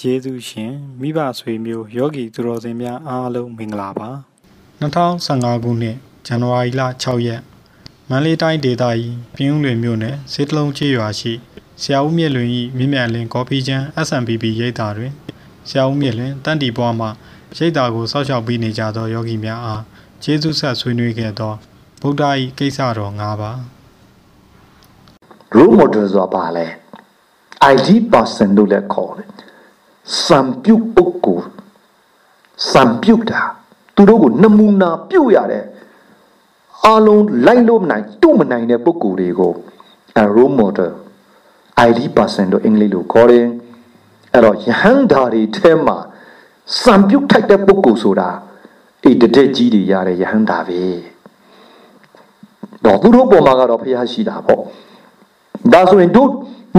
ယေရှုရှင်မိဘဆွေမျိုးယောဂီသူတော်စင်များအားလုံးမင်္ဂလာပါ2015ခုနှစ်ဇန်နဝါရီလ6ရက်မန္တလေးတိုင်းဒေသကြီးပြင်းဦးလွင်မြို့နယ်စေတလုံးချေရွာရှိဆရာဦးမြင့်လွင်၏မြင့်မြတ်လင်းကော်ဖီချမ်း SMBB ရိပ်သာတွင်ဆရာဦးမြင့်လွင်တန်တီပွားမှရိပ်သာကိုစောက်ရှောက်ပြီးနေကြသောယောဂီများအားကျေးဇူးဆက်ဆွေးနွေးခဲ့သောဗုဒ္ဓ၏ကိစ္စတော်၅ပါး role model ဆိုတာပါလဲ ID person လို့လည်းခေါ်တယ် စံပြုတ်ပုဂ္ဂိုလ်စံပြုတ်တာသူတို့ကိုနမူနာပြုတ်ရတဲ့အားလုံးလိုက်လို့မနိုင်တို့မနိုင်တဲ့ပုဂ္ဂိုလ်တွေကို a role model ID person လို့အင်္ဂလိပ်လိုခေါ်တယ်အဲ့တော့ယဟန်ဓာတွေထဲမှာစံပြုတ်ထိုက်တဲ့ပုဂ္ဂိုလ်ဆိုတာအေးတတဲ့ကြီးတွေရတဲ့ယဟန်ဓာပဲတော့သူတို့ပုံမှာကတော့ဖះရှိတာပေါ့ဒါဆိုရင်တို့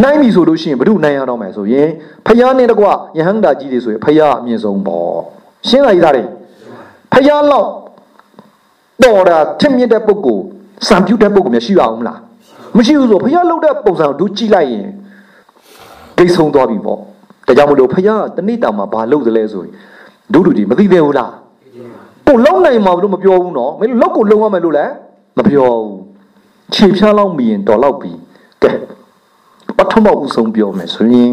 နိုင်ပြီဆိုလို့ရှိရင်ဘု து နိုင်ရတော့မယ်ဆိုရင်ဖះနဲ့တကွယဟန်ဓာကြီးတွေဆိုရင်ဖះအမြင့်ဆုံးပေါ့ရှင်းလားဤသားတွေဖះလောက်တော်တာထင်မြင့်တဲ့ပုဂ္ဂိုလ်စံပြုတ်တဲ့ပုဂ္ဂိုလ်မရှိပါဘူးမလားမရှိဘူးဆိုဖះလှုပ်တဲ့ပုံစံကိုတို့ကြည့်လိုက်ရင်ဒိတ်ဆုံးသွားပြီပေါ့ဒါကြောင့်မလို့ဖះတနေ့တာမှာဘာလုပ်သလဲဆိုရင်တို့လူကြီးမသိသေးဘူးလားကိုလုံနိုင်မှာလို့မပြောဘူးနော်မင်းလောက်ကိုလုံရမယ်လို့လည်းမပြောဘူးခြေဖြားလောက်မြင်တော်လောက်ပြီကဲ ပထမဦးဆုံးပြောမယ်ဆိုရင်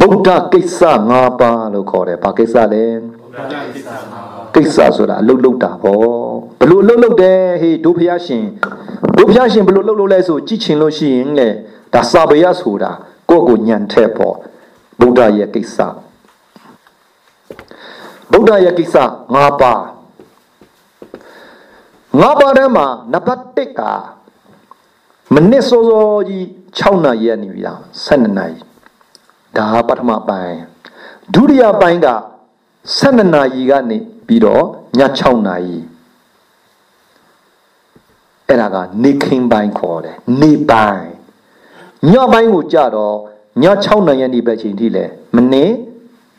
ဗုဒ္ဓကိစ္စ၅ပါးလို့ခေါ်တယ်ဘာကိစ္စလဲကိစ္စဆိုတာအလုတ်လုတ်တာပေါ့ဘလို့အလုတ်လုတ်တယ်ဟေးဒုဖျားရှင်ဒုဖျားရှင်ဘလို့လုတ်လုတ်လဲဆိုကြည့်ချင်လို့ရှိရင်လေဒါစာပေရဆိုတာကိုယ့်ကိုညံထက်ပေါ့ဗုဒ္ဓရဲ့ကိစ္စဗုဒ္ဓရဲ့ကိစ္စ၅ပါးငါးပါးထဲမှာနံပါတ်1ကမနစ်စောစောကြီး 6နာရီရနေပြီလား12နာရီဒါပထမပိုင်းဒုတိယပိုင်းက12နာရီကနေပြီးတော့ည6နာရီအဲ့ဒါကနေခင်းပိုင်းခေါ်တယ်နေပိုင်းညပိုင်းကိုကြတော့ည6နာရီနေပဲချိန်ထိလဲမနေ့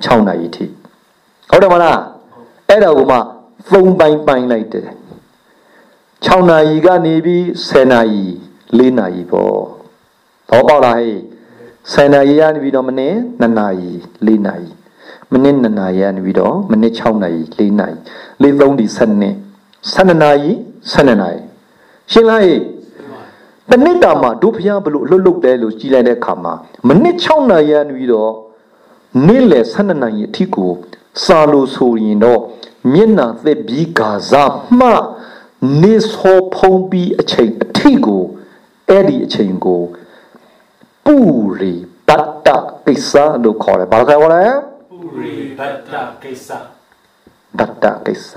6နာရီထိဟုတ်တယ်မလားအဲ့ဒါကိုမှ3ပိုင်းပိုင်းလိုက်တယ်6နာရီကနေပြီး10နာရီ4နာရီပေါ့ ဘောပေါက်လားဟဲ့10နာရီကနေပြီးတော့မနေ့2နာရီ4နာရီမနေ့2နာရီကနေပြီးတော့မနေ့6နာရီ4နာရီ4 3ဒီ7နှစ်12နာရီ12နာရီရှင်းလားဟဲ့တနစ်တာမှာဒုဖျားဘလို့လှုပ်လှုပ်တယ်လို့ကြည်လိုက်တဲ့အခါမှာမနေ့6နာရီကနေပြီးတော့နေ့လယ်12နာရီအထိကိုစာလို့ဆိုရင်တော့မျက်နာသက်ပြီးဂါဇမှနေစောဖုံးပြီးအချိန်အထိကိုအဲ့ဒီအချိန်ကို ပူရီဘတ်တကိစ္စလို့ခေါ်တယ်ဘာလို့ခေါ်လဲပူရီဘတ်တကိစ္စဘတ်တကိစ္စ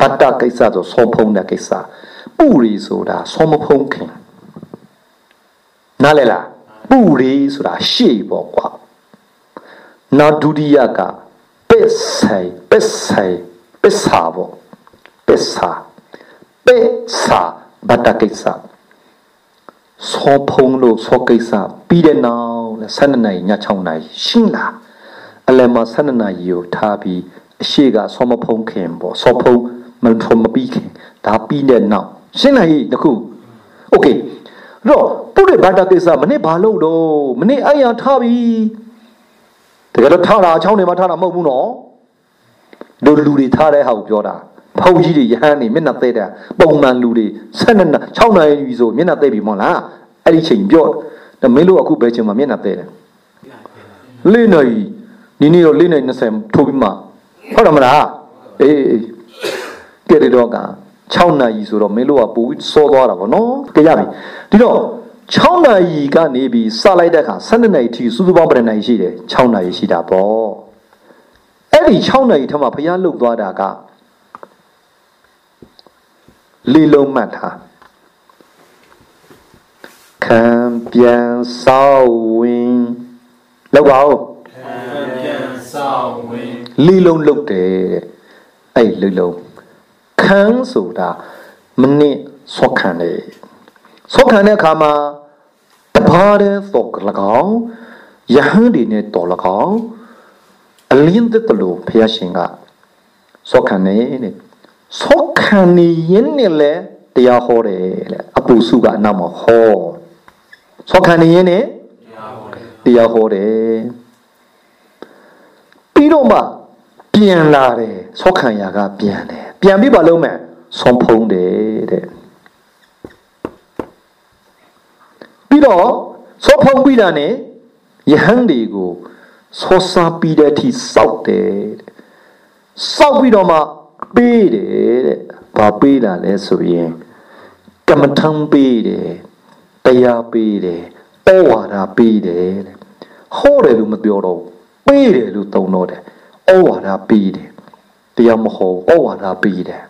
ဘတ်တကိစ္စဆိုစောဖုံးတဲ့ကိစ္စပူရီဆိုတာစောမဖုံးခင်နားလဲလားပူရီဆိုတာရှေ့ပေါ့ကွာနောက်ဒုတိယကပစ္ဆိုင်ပစ္ဆိုင်ပစ္စာပေါ့ပစ္စာပေစာဘတ်တကိစ္စ စောဖုံးလို့စောကိစ္စပြီးတဲ့နောက်လဲ12နာရီည6နာရီရှင်းလားအလယ်မှာ12နာရီကိုထားပြီးအရှိကစောမဖုံးခင်ပေါ့စောဖုံးမထုံမပြီးခင်ဒါပြီးတဲ့နောက်ရှင်းလားဟိတခုโอเคတော့ပုရိဘတ်တကိစ္စမနေ့ဘာလို့တော့မနေ့အဲ့ရထားပြီတကယ်တော့ထားတာအချောင်းတွေမှာထားတာမဟုတ်ဘူးနော်တို့လူတွေထားတဲ့ဟာကိုပြောတာ ဖုန်ကြီးတွေရဟန်းနေမျက်နှာသေးတာပုံမှန်လူတွေ7နှစ်6နိုင်ပြီဆိုမျက်နှာသေးပြီမဟုတ်လားအဲ့ဒီချိန်ပြော့ဒါမင်းတို့အခုဘယ်ချိန်မှာမျက်နှာသေးတယ်လေးနိုင်ဒီနေ့တော့လေးနိုင်20ထိုးပြီးမှဟုတ်တယ်မလားအေးကဲတော့က6နာရီဆိုတော့မင်းတို့ကပိုပြီးစောသွားတာဗောနော်ကြရပြီဒီတော့6နာရီကနေပြီးစလိုက်တဲ့အခါ12နာရီထိစူးစူးပေါင်းပြန်နိုင်ရှိတယ်6နာရီရှိတာပေါ့အဲ့ဒီ6နာရီထက်မှဘုရားလှုပ်သွားတာက လေးလုံးမှတ်ထားခံပြန်ဆောက်ဝင်လောက်ပါဦးခံပြန်ဆောက်ဝင်လေးလုံးလုတ်တယ်အဲ့လေးလုံးခံဆိုတာမနစ်ဆော့ခံတယ်ဆော့ခံတဲ့အခါမှာတပါးတဲ့သောက၎င်းယဟန်ဒီနဲ့တော်၎င်းအလင်းတဲ့လို့ဘုရားရှင်ကဆော့ခံနေတဲ့ ဆောက်ခံနေရင်နဲ့လဲတရားဟောတယ်လေအပူစုကအနောက်မှာဟောဆောက်ခံနေရင်နဲ့တရားဟောတယ်ပြီးတော့မှပြန်လာတယ်ဆောက်ခံရကပြန်တယ်ပြန်ပြီးပါလုံးမဲ့ဆုံးဖုံးတယ်တဲ့ပြီးတော့ဆောဖုံးပြီးတာနဲ့ယဟန်တွေကိုဆောစားပြီးတဲ့အထိစောက်တယ်တဲ့စောက်ပြီးတော့မှ ပေးတယ်တဲ့ဘာပေးတာလဲဆိုရင်ကမ္မထံပေးတယ်တရားပေးတယ်ဩဝါဒပေးတယ်တဲ့ဟောတယ်လို့မပြောတော့ပေးတယ်လို့သုံးတော့တယ်ဩဝါဒပေးတယ်တရားမဟောဩဝါဒပေးတယ်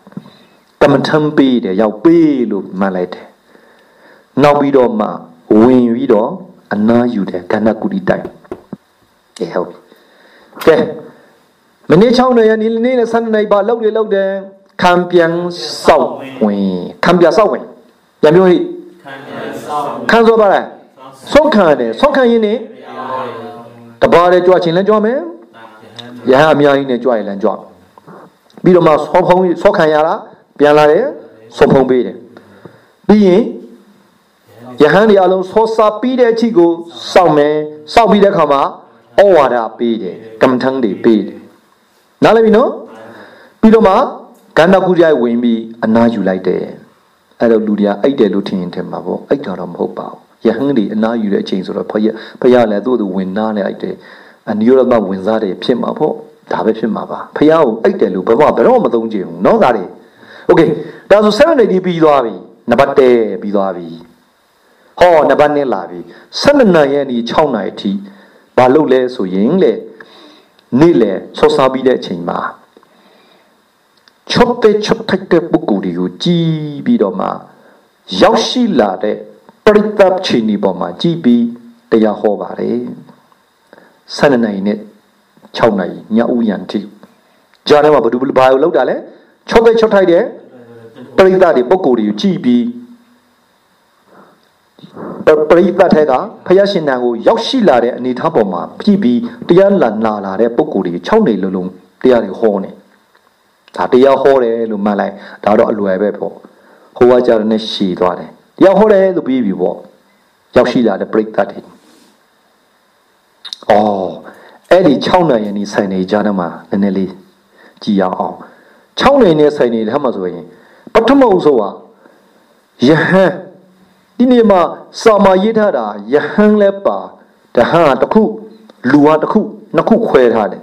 ကမ္မထံပေးတယ်ရောက်ပေးလို့မှတ်လိုက်တယ်နောက်ပြီးတော့မှဝင်ပြီးတော့အနာယူတယ်ကဏ္ဍကုတိတိုင်ကဲဟုတ်ပြီကဲ မနေ့6နှစ်ရက်နေ့နေ့နဲ့7နှစ်ပါလောက်တယ်လောက်တယ်ခံပြန်စောက်ဝင်ခံပြန်စောက်ဝင်ပြန်ပြောဟိခံပြန်ဆောင်ခံစောပါလားစောက်ခံတယ်စောက်ခံရင်နေတပါးလေကြွချင်လဲကြွမယ်ယဟန်အများကြီးနဲ့ကြွရင်လည်းကြွပြီးတော့မှစောဖုံးစောက်ခံရတာပြန်လာတယ်စောဖုံးပေးတယ်ပြီးရင်ယဟန်ဒီအလုံးစောစာပြီးတဲ့အချိန်ကိုစောက်မယ်စောက်ပြီးတဲ့အခါမှာဩဝါဒပေးတယ်ကမ္မထံတွေပေးတယ် နားလည်ပြီနော်ပြီးတော့မှကန္တကုရိုက်ဝင်ပြီးအနာယူလိုက်တယ်အဲ့တော့လူတွေကအိတ်တယ်လို့ထင်ရင်ထင်မှာပေါ့အိတ်တာတော့မဟုတ်ပါဘူးယဟန်တွေအနာယူတဲ့အချိန်ဆိုတော့ဖယဖယလည်းသူ့သူဝင်နာနဲ့အိတ်တယ်အနိရောဓမဝင်စားတယ်ဖြစ်မှာပေါ့ဒါပဲဖြစ်မှာပါဖះကိုအိတ်တယ်လို့ဘယ်တော့ဘယ်တော့မသုံးကြဘူးเนาะဒါတွေโอเคဒါဆို780ပြီးသွားပြီနံပါတ်1ပြီးသွားပြီဟောနံပါတ်2လာပြီ12နာရီရဲ့ဒီ6နာရီအထိဘာလုပ်လဲဆိုရင်လေ နေ့လေဆောစားပြီးတဲ့အချိန်မှာချပ်တဲ့ချပ်ထိုက်တဲ့ပုဂ္ဂိုလ်တွေကိုကြည်ပြီးတော့မှရောက်ရှိလာတဲ့ပရိသတ်ချင်းဒီပေါ်မှာကြည်ပြီးတရားဟောပါတယ်12နာရီနဲ့6နာရီညဦးရန်ထိကြားထဲမှာဘယ်သူဘာလို့လောက်တာလဲချော့တဲ့ချော့ထိုက်တဲ့ပရိသတ်တွေပုဂ္ဂိုလ်တွေကိုကြည်ပြီး ပရိသတ်ထဲကဖယားရှင်တန်ကိုရောက်ရှိလာတဲ့အနေထားပေါ်မှာကြည်ပြီးတရားလာနာလာတဲ့ပုဂ္ဂိုလ်တွေ6နေလုံးလုံးတရားတွေဟောနေဒါတရားဟောတယ်လို့မှတ်လိုက်ဒါတော့အလွယ်ပဲပေါ့ဟိုကကြတဲ့နဲ့ရှည်သွားတယ်တရားဟောတယ်လို့ပြီးပြီပေါ့ရောက်ရှိလာတဲ့ပရိသတ်တွေအော်အဲ့ဒီ6နိုင်ရနေဆိုင်နေကြတော့မှနည်းနည်းလေးကြည်ရအောင်6နိုင်နေဆိုင်နေတဲ့မှာဆိုရင်ပထမအဆုံးကယဟန် ဒီနေ့မှာစာမရေးထားတာယဟန်လည်းပါတဟန်တစ်ခုလူဟာတစ်ခုနှစ်ခုခွဲထားတယ်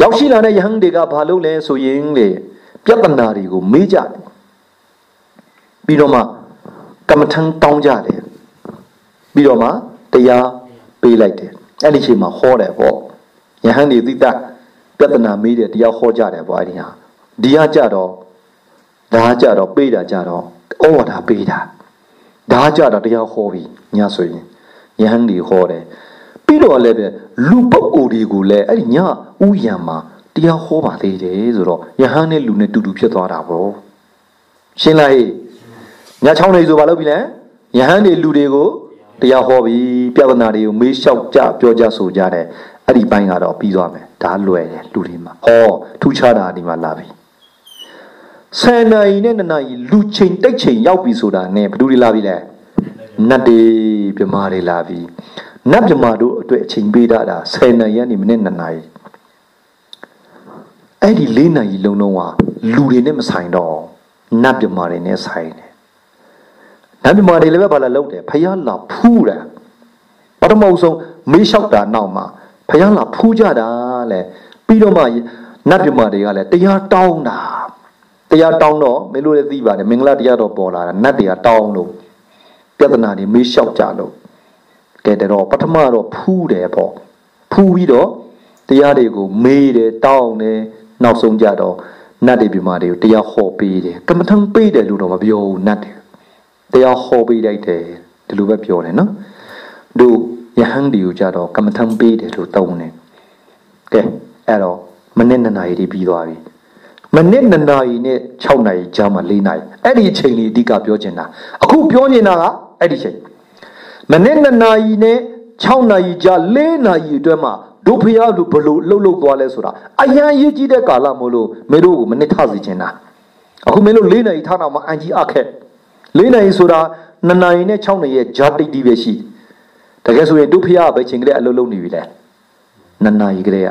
ရောက်ရှိလာတဲ့ယဟန်တွေကဘာလုပ်လဲဆိုရင်လေပြဿနာတွေကိုမေးကြတယ်ပြီးတော့မှကမ္မထံတောင်းကြတယ်ပြီးတော့မှတရားပေးလိုက်တယ်အဲ့ဒီချိန်မှာဟောတယ်ပေါ့ယဟန်တွေသိတာပြဿနာမေးတယ်တရားဟောကြတယ်ပေါ့အဲ့ဒီဟာဒီဟာကြတော့ဒါကြတော့ပေးတာကြတော့ဩဝါဒပေးတာ ဒါကြတော့တရားဟောပြီညဆိုရင်ယဟန်တွေဟောတယ်ပြီးတော့လည်းပဲလူပုဂ္ဂိုလ်တွေကိုလည်းအဲ့ဒီညဥယံမှာတရားဟောပါသေးတယ်ဆိုတော့ယဟန်နဲ့လူနဲ့တူတူဖြစ်သွားတာပေါ့ရှင်းလားဟေ့ညချောင်းနေဆိုဘာလုပ်ပြီလဲယဟန်တွေလူတွေကိုတရားဟောပြီပြဿနာတွေကိုမေးလျှောက်ကြပြောကြဆိုကြတယ်အဲ့ဒီဘိုင်းကတော့ပြီးသွားမယ်ဒါလွယ်တယ်လူတွေမှာဟောထူးခြားတာဒီမှာလာပြီ ဆယ်နာရီနဲ့နှစ်နာရီလူချိန်တိတ်ချိန်ရောက်ပြီဆိုတာနဲ့ဘယ်သူတွေလာပြီလဲနတ်တွေပြမာတွေလာပြီနတ်ပြမာတို့အတွက်အချိန်ပေးတာဒါဆယ်နာရီကနေမိနစ်နှစ်နာရီအဲ့ဒီ၄နာရီလုံးလုံးကလူတွေနဲ့မဆိုင်တော့နတ်ပြမာတွေနဲ့ဆိုင်တယ်နတ်ပြမာတွေလည်းပဲဘာလာလုပ်တယ်ဖယားလာဖူးတာပထမဆုံးမေးလျှောက်တာနောက်မှာဖယားလာဖူးကြတာလေပြီးတော့မှနတ်ပြမာတွေကလည်းတရားတောင်းတာ တရားတောင်းတော့မင်းတို့လည်းသိပါတယ်မင်္ဂလာတရားတော်ပေါ်လာတာနတ်တွေကတောင်းလို့ပြဿနာတွေမေးလျှောက်ကြလို့ကဲတော့ပထမတော့ဖူးတယ်ပေါ့ဖူးပြီးတော့တရားတွေကိုမေးတယ်တောင်းတယ်နောက်ဆုံးကြတော့နတ်တွေပြမာတွေကိုတရားဟောပေးတယ်ကမ္မထံပေးတယ်လို့တော့မပြောဘူးနတ်တွေတရားဟောပေးလိုက်တယ်ဒီလိုပဲပြောတယ်နော်တို့ယဟန်ဒီကိုကြတော့ကမ္မထံပေးတယ်လို့သုံးတယ်ကဲအဲ့တော့မနစ်နှစ်နာရီပြီးသွားပြီ မနစ်2နာရီနဲ့6နာရီကြားမှာ4နာရီအဲ့ဒီအချိန်လေးအဓိကပြောချင်တာအခုပြောနေတာကအဲ့ဒီချိန်မနစ်2နာရီနဲ့6နာရီကြား4နာရီအတွင်းမှာဒုဖျားလူဘလို့လှုပ်လှုပ်သွားလဲဆိုတာအရန်ရေးကြီးတဲ့ကာလမို့လို့မင်းတို့ကိုမနစ်ထစီချင်တာအခုမင်းတို့4နာရီထားတော့မှအန်ကြီးအခက်4နာရီဆိုတာ2နာရီနဲ့6နာရီရဲ့ဂျာတိတ်တီးပဲရှိတကယ်ဆိုရင်ဒုဖျားပဲချိန်ကလေးအလုပ်လုပ်နေပြီလဲ2နာရီကလေးက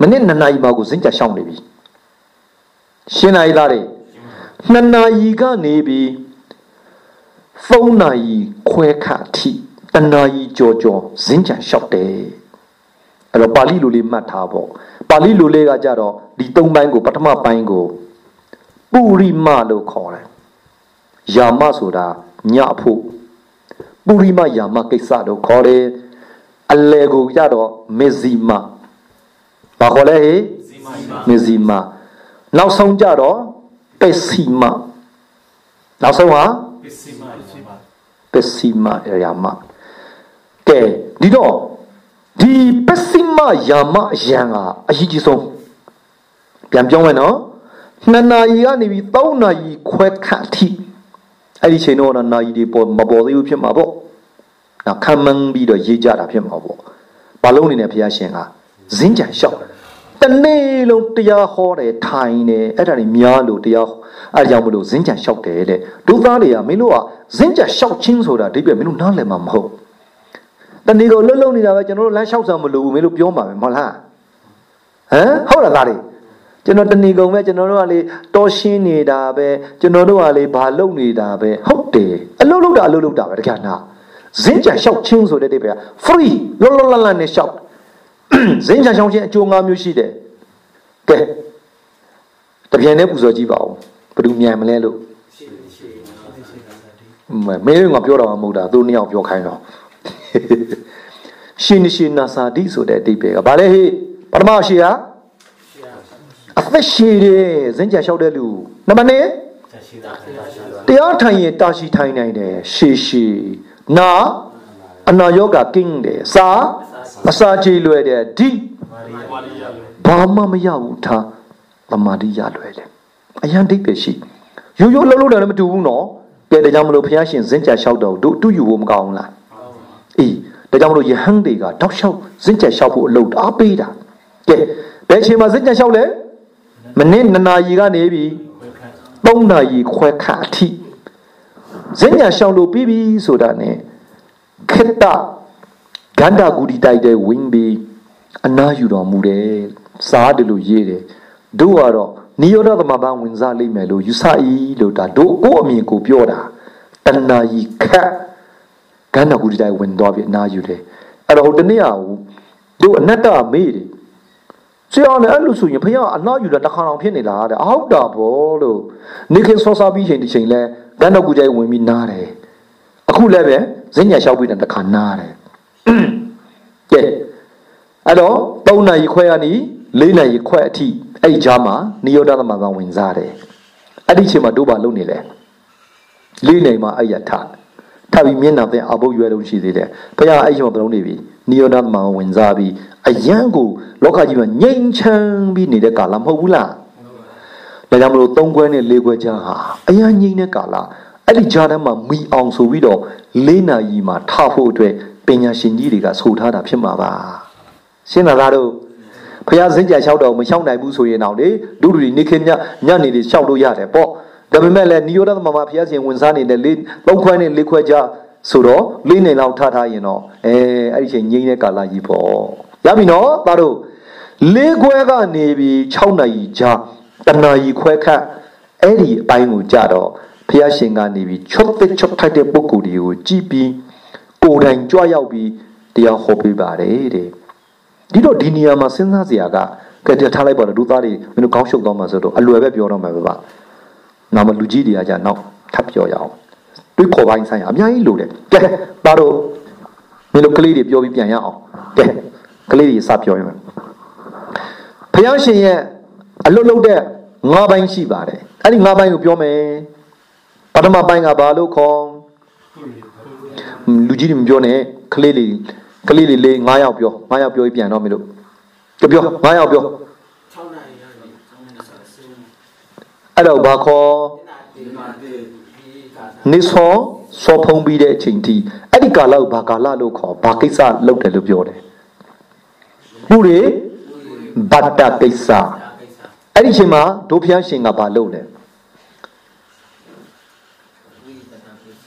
မနစ်2နာရီပါကိုဇင်းကြရှောင်းနေပြီ ရှင်းနာရီသားတွေ2နာရီကနေပြီး3နာရီခွဲခါထိတနာရီကြော်ကြော်ဇင်းကြလျှောက်တယ်အဲ့တော့ပါဠိလိုလေးမှတ်ထားပေါ့ပါဠိလိုလေးကကြတော့ဒီ၃ပိုင်းကိုပထမပိုင်းကိုပုရိမလို့ခေါ်တယ်ယာမဆိုတာညဖို့ပုရိမယာမကိစ္စလို့ခေါ်တယ်အလေကိုကြတော့မေဇီမဘာခေါ်လဲဟေ့မေဇီမ နောက်ဆုံးကြတော့ပက်စီမနောက်ဆုံးဟာပစ္စည်းမပစ္စည်းမပက်စီမယာမကဲဒီတော့ဒီပက်စီမယာမအရန်ကအရေးကြီးဆုံးပြန်ပြောမယ်နော်နှစ်နာရီကနေပြီး၃နာရီခွဲခန့်အထိအဲ့ဒီချိန်တော့နာရီတွေပေါ်မပေါ်သေးဘူးဖြစ်မှာပေါ့နော်ခံမှန်းပြီးတော့ရေးကြတာဖြစ်မှာပေါ့ဘာလုံးနေနဲ့ဘုရားရှင်ကဇင်းကြံလျှောက် တနေ့လုံးတရားဟောတယ်ထိုင်တယ်အဲ့ဒါတွေများလို့တရားအဲ့ဒါကြောင့်မလို့ဇင်းကြံလျှောက်တယ်တဲ့ဒုသားတွေကမင်းတို့ကဇင်းကြံလျှောက်ချင်းဆိုတာအဓိပ္ပာယ်မင်းတို့နားလည်မှာမဟုတ်တနေ့ကိုလှုပ်လှုပ်နေတာပဲကျွန်တော်တို့လမ်းလျှောက်ဆောင်မလို့ဘူးမင်းတို့ပြောမှာပဲမဟုတ်လားဟမ်ဟုတ်လားသားတွေကျွန်တော်တဏီကုံပဲကျွန်တော်တို့ကလေတော်ရှင်းနေတာပဲကျွန်တော်တို့ကလေဘာလုပ်နေတာပဲဟုတ်တယ်အလုပ်လုပ်တာအလုပ်လုပ်တာပဲတကယ်နာဇင်းကြံလျှောက်ချင်းဆိုတဲ့တိပ္ပယ် free လောလောလတ်လတ်နဲ့လျှောက် ဇင်းကြံလျှောက်ချင်းအကျိုး၅မျိုးရှိတယ်ကဲတပြန်နဲ့ပူဇော်ကြည့်ပါဦးဘယ်သူမြန်မလဲလို့မမင်းကပြောတာမှမဟုတ်တာသူနှစ်ယောက်ပြောခိုင်းတော့ရှင်ရှင်နာစာတိဆိုတဲ့အတိပ္ပယ်ကဘာလဲဟေ့ပထမရှိဟာအသက်ရှည်တယ်ဇင်းကြံလျှောက်တဲ့လူနံပါတ်1ချက်ရှိတာချက်ရှိတာတရားထိုင်ရင်တာရှိထိုင်နိုင်တယ်ရှည်ရှည်နာအနာယောဂကင်းတယ်စာ အစာချေလွယ်တယ်ဒီမာရီယာမာရီယာဘာမှမရဘူးထားသမာဓိရလွယ်တယ်အယံဒိတ်ပဲရှိရိုးရိုးလှုပ်လှုပ်တယ်လည်းမတူဘူးနော်ကဲဒါကြောင့်မလို့ဘုရားရှင်ဇင်းကြလျှောက်တော့တို့တူယူဖို့မကောင်းဘူးလားအေးဒါကြောင့်မလို့ယဟန်တွေကတောက်လျှောက်ဇင်းကြလျှောက်ဖို့အလုပ်အားပေးတာကဲဘယ်အချိန်မှာဇင်းကြလျှောက်လဲမနေ့နှစ်နာရီကနေပြီဝေခန့်၃နာရီခွဲခန့်အထိဇင်းညာရှောင်းလို့ပြီးပြီဆိုတာ ਨੇ ခေတ္တ ဂန္ဓာဂူဒီတိုက်တဲ့ဝင်းပြီးအနာယူတော်မူတယ်စားတယ်လို့ရေးတယ်တို့ကတော့နိရောဓသမဘာဝင်စားလိမ့်မယ်လို့ယူဆ၏လို့ဒါတို့ကိုယ့်အမြင်ကိုပြောတာတဏှာကြီးခတ်ဂန္ဓာဂူဒီတိုက်ဝင်သွားပြီအနာယူတယ်အဲ့တော့ဟိုတနေ့ကတို့အနတ္တမေးတယ်ဆရာလည်းအဲ့လိုဆိုရင်ဖခင်အနာယူတာတစ်ခါတောင်ဖြစ်နေလားတဲ့အောက်တာဗောလို့နေခင်ဆောစားပြီးချိန်ဒီချိန်လဲဂန္ဓကူကြိုင်ဝင်ပြီးနားတယ်အခုလည်းပဲဇင်းညာလျှောက်ပြီးတဲ့တစ်ခါနားတယ် ကဲအဲ့တော့၃နာရီခွဲကနေ၄နာရီခွဲအထိအဲ့ဒီကြားမှာနိယောဒသမဘာဝင်စားတယ်အဲ့ဒီချိန်မှာတို့ဘာလုပ်နေလဲလေးနေမှာအဲ့ရထထပ်ပြီးမျက်နှာသင်အဘုတ်ရွယ်လို့ရှိသေးတယ်ဘုရားအဲ့ချိန်မှာဘယ်လုံးနေပြီနိယောဒသမဘာဝင်စားပြီးအယံကိုလောကကြီးမှာငြိမ်ချမ်းပြီးနေတဲ့ကာလမဟုတ်ဘူးလားဒါကြောင့်မလို့သုံးခွဲနဲ့လေးခွဲကြားဟာအယံငြိမ်တဲ့ကာလအဲ့ဒီကြားထဲမှာမိအောင်ဆိုပြီးတော့လေးနာရီမှာထဖို့အတွက် ပညာရှင်ကြီးတွေကဆိုထားတာဖြစ်မှာပါရှင်းလားသားတို့ဖះစင်ကြလျှောက်တော့မလျှောက်နိုင်ဘူးဆိုရင်တော့လေဒုဒူဒီနေခင်ညညနေတွေလျှောက်လို့ရတယ်ပေါ့ဒါပေမဲ့လည်းနိရောဓသမမဖះရှင်ဝင်စားနေတဲ့လေးသုံးခွဲနဲ့လေးခွဲကြားဆိုတော့လေးနေလောက်ထားထားရင်တော့အဲအဲ့ဒီချိန်ငြိမ်းတဲ့ကာလကြီးပေါ့ရပြီနော်သားတို့လေးခွဲကနေပြီး6နာရီကြာတနာရီခွဲခန့်အဲ့ဒီအပိုင်းကိုကြတော့ဖះရှင်ကနေပြီးချွတ်တဲ့ချွတ်ထိုက်တဲ့ပုဂ္ဂိုလ်တွေကိုကြည်ပြီး ကိုယ်တိုင်ကြွရောက်ပြီးတရားဟောပေးပါတယ်တဲ့ဒီတော့ဒီနေရာမှာစဉ်းစားစရာကကဲတထားလိုက်ပါတော့ဒုသားတွေမင်းတို့ကောင်းရှုပ်သွားမှာဆိုတော့အလွယ်ပဲပြောတော့မှာပဲပါ။နောက်မှလူကြီးတွေကじゃနောက်ထပ်ပြောရအောင်။တွေးခေါ်ပိုင်းဆိုင်ရာအများကြီးလိုတယ်။ကဲပါတော့မင်းတို့ကလေးတွေပြောပြီးပြန်ရအောင်။ကဲကလေးတွေစပြောရင်ဖယားရှင်ရဲ့အလွတ်လွတ်တဲ့ငါးပိုင်းရှိပါတယ်။အဲ့ဒီငါးပိုင်းကိုပြောမယ်။ပထမပိုင်းကဘာလို့ခေါ် လူကြီးတွေမပြောနဲ့ကလေးလေးကလေးလေးလေး9ယောက်ပြော9ယောက်ပြောပြီးပြန်တော့မလို့ကြပြော9ယောက်ပြော6နိုင်ရတယ်6နိုင်ဆက်စင်းအဲ့တော့ဘာခေါ်ဒီမှာဒီဒီကသာနေဆောစောဖုံးပြီးတဲ့အချိန်ထိအဲ့ဒီကာလကိုဘာကာလလို့ခေါ်ဘာကိစ္စလုပ်တယ်လို့ပြောတယ်မှုတွေဘတ္တကိစ္စကိစ္စအဲ့ဒီအချိန်မှာဒုဖျားရှင်ကဘာလုပ်လဲ ဝိပဿနာကိစ္စ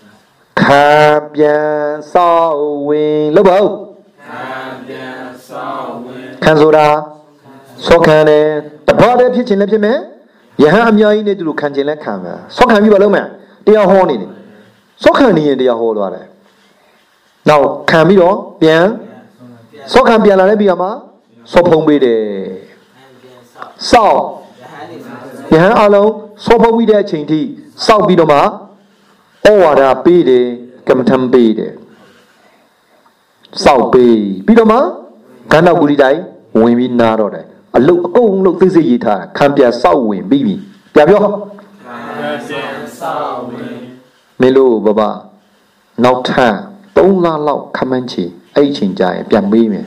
ခံပြန်စောက်ဝင်လုပ်ပါဦးခံပြန်ဆောင်ဝင်ခံဆိုတာခဆောခံတယ်တပါးတည်းဖြစ်ခြင်းလည်းဖြစ်မယ်ယဟန်အများကြီးနဲ့သူတို့ခံခြင်းလည်းခံမယ်ဆောခံပြီးပါလုံးမယ်တရားဟောနေတယ်ဆောခံနေရင်တရားဟောသွားတယ်နောက်ခံပြီးတော့ပြန်ဆောခံပြန်လာတဲ့ပြီးတော့မှဆောဖုံးပေးတယ်ပြန်ဆောက်စောက်ရဟန်းနေဆောက်ယဟန်အလုံးဆောဖုံးပြီးတဲ့အချိန်ထိစောက်ပြီးတော့မှ ဩဝါဒပေးတယ်ကမ္မထံပေးတယ်စောက်ပေးပြီးတော့မှခန္ဓာကုရီတိုင်းဝင်ပြီးနားတော့တယ်အလုတ်အကုန်လုံးသိစိတ်ရေးထားတာခံပြစောက်ဝင်ပြီးပြီပြပြောပြန်ဆောက်ဝင်မင်းတို့ဘဘနောက်ထပ်3လလောက်ခမန်းချီအဲ့ဒီအချိန်ကြာရင်ပြန်ပေးမယ်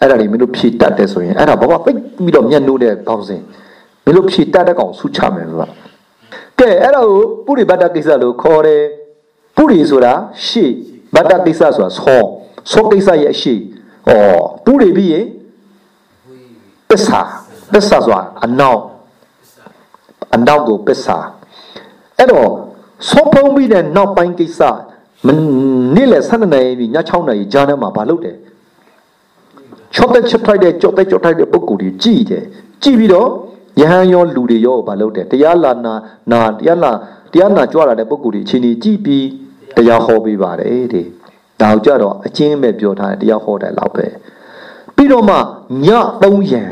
အဲ့ဒါတွေမင်းတို့ဖြည့်တတ်တယ်ဆိုရင်အဲ့ဒါဘဘပိတ်ပြီးတော့မျက်နှိုးတဲ့ကောင်းစင်မင်းတို့ဖြည့်တတ်တဲ့ကောင်ဆုချမယ်ဘဘ ကဲအဲ့ဒါကိုပုရိဘတ္တကိစ္စလို့ခေါ်တယ်ပုရိဆိုတာရှေ့ဘတ္တကိစ္စဆိုတာဆောဆောကိစ္စရဲ့အရှေ့ဩပုရိပြီးရင်ပစ္စာပစ္စာဆိုတာအနောက်အနောက်ကိုပစ္စာအဲ့တော့ဆောဖုံးပြီးတဲ့နောက်ပိုင်းကိစ္စမနေ့လေ7နှစ်ပြီးည6နှစ်ဂျာနဲ့မှာမလုပ်တယ်ချော့တဲ့ချော့ထိုက်တဲ့ကြော့တဲ့ကြော့ထိုက်တဲ့ပုံကိုယ်ကြီးကြည်တယ်ကြည်ပြီးတော့ ယဟန်ရောလူတွေရောမလုပ်တယ်တရားလာနာနာတရားနာတရားနာကြွလာတဲ့ပုံကိုယ်ကြီးအချင်းကြီးကြည်ပြီးတရားဟောပေးပါတယ်တဲ့ဒါကြတော့အချင်းပဲပြောထားတယ်တရားဟောတယ်လောက်ပဲပြီးတော့မှည3ရံ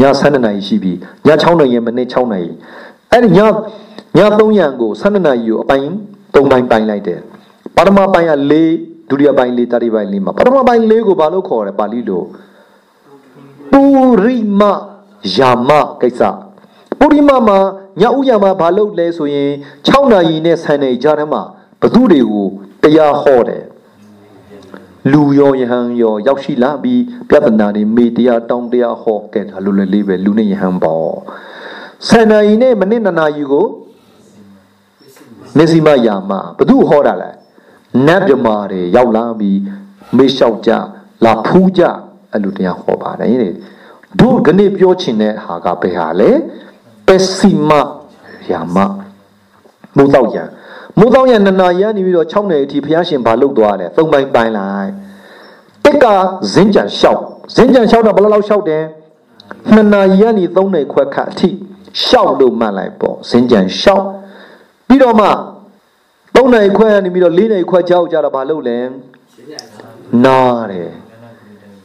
ည7နှစ်ရှိပြီည6နှစ်ရံမနေ့6နှစ်အဲ့ဒီညည3ရံကို12နာရီကိုအပိုင်း3ပိုင်းပိုင်းလိုက်တယ်ပထမပိုင်းက4ဒုတိယပိုင်း4တတိယပိုင်း4မှာပထမပိုင်း4ကိုဘာလို့ခေါ်ရလဲပါဠိလိုပုရိမ ယာမကိစ္စပုရိမမှာညဥယာမဘာလို့လဲဆိုရင်6နာရီနဲ့10နာရီကြားထဲမှာဘသူတွေကိုတရားဟောတယ်လူရောယဟန်ရောရောက်ရှိလာပြီးပြဿနာတွေမေတရားတောင်းတရားဟောခဲ့တာလိုလေလေးပဲလူနဲ့ယဟန်ပေါ့ဆယ်နာရီနဲ့မိနစ်နှစ်နာရီကိုမေစီမယာမဘသူဟောတာလဲနတ်မြမာတွေရောက်လာပြီးမေလျှောက်ကြလာဖူးကြအဲ့လိုတရားဟောပါတယ် တဲ့တို့ခဏပြောချင်တဲ့ဟာကဘယ်ဟာလဲပက်စီမယာမမိုးတော့ရံမိုးတော့ရံနှစ်နာရီကနေပြီးတော့6နာရီအထိဘုရားရှင်ဘာလုပ်သွားတယ်သုံးပိုင်းပိုင်းလိုက်တက်ကဇင်းကြံလျှောက်ဇင်းကြံလျှောက်တော့ဘယ်လောက်လျှောက်တယ်နှစ်နာရီကနေ3နာရီခွဲခန့်အထိလျှောက်လို့မှတ်လိုက်ပေါ့ဇင်းကြံလျှောက်ပြီးတော့မှ3နာရီခွဲကနေပြီးတော့4နာရီခွဲကြောက်ကြတော့ဘာလုပ်လဲနားတယ်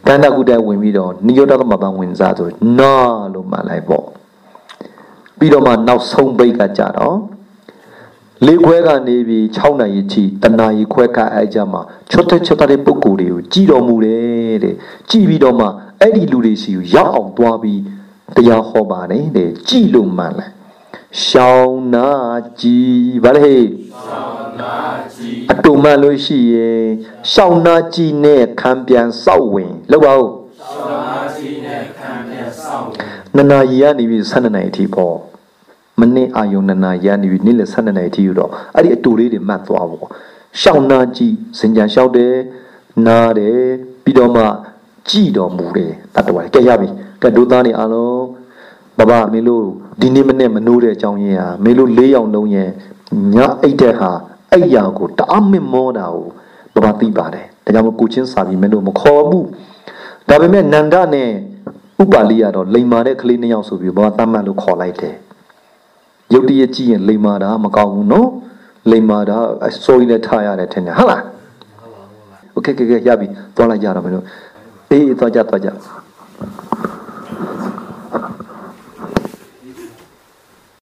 ကန္တကုတဲဝင်ပြီးတော့နိယောတကမပန်ဝင်စားဆိုနားလို့မှတ်လိုက်ပေါ့ပြီးတော့မှနောက်ဆုံးဘိတ်ကကြတော့လေးခွဲကနေပြီး6နာရီချီတနာရီခွဲကအဲ့ကြမှာချွတ်တဲ့ချွတ်တဲ့ပုံကိုယ်တွေကိုကြည်တော်မူတယ်တဲ့ကြည်ပြီးတော့မှအဲ့ဒီလူတွေစီကိုရောက်အောင်သွားပြီးတရားဟောပါတယ်တဲ့ကြည်လို့မှန်လဲရှောင်းနာကြည်ဗါလေဟေ့ အတူမှန်လို့ရှိရင်ရှောင်းနာကြည်နဲ့ခံပြန်စောက်ဝင်လောက်ပါဦးနနာရီကနေပြီး12နာရီအထိပေါ့မနေ့အာယုံနနာရီကနေပြီးနေ့လယ်12နာရီအထိယူတော့အဲ့ဒီအတူလေးတွေမှတ်သွားပေါ့ရှောင်းနာကြည်စင်ကြံလျှောက်တယ်နားတယ်ပြီးတော့မှကြည်တော်မူတယ်တတ်တော်ကဲရပြီကဲဒုသားနေအားလုံးဘဘမင်းတို့ဒီနေ့မနေ့မနိုးတဲ့အကြောင်းရင်းဟာမင်းတို့၄ယောက်လုံးရဲ့ ညအိတ်တဲ့ဟာအဲ့ရာကိုတအားမင်မောတာကိုဘဘသိပါတယ်ဒါကြောင့်မကိုချင်းစာပြီးမင်းတို့မခေါ်ဘူးဒါပေမဲ့နန္ဒနဲ့ဥပါလိကတော့လိမ္မာတဲ့ကလေးနှစ်ယောက်ဆိုပြီးဘဘတတ်မှတ်လို့ခေါ်လိုက်တယ်ရုတ်တရက်ကြည့်ရင်လိမ္မာတာမကောင်းဘူးနော်လိမ္မာတာအစိုးရနဲ့ထားရတယ်ထင်တယ်ဟုတ်လားโอเคကဲကဲရပြီသွားလိုက်ကြတော့မလို့အေးအေးသွားကြသွားကြ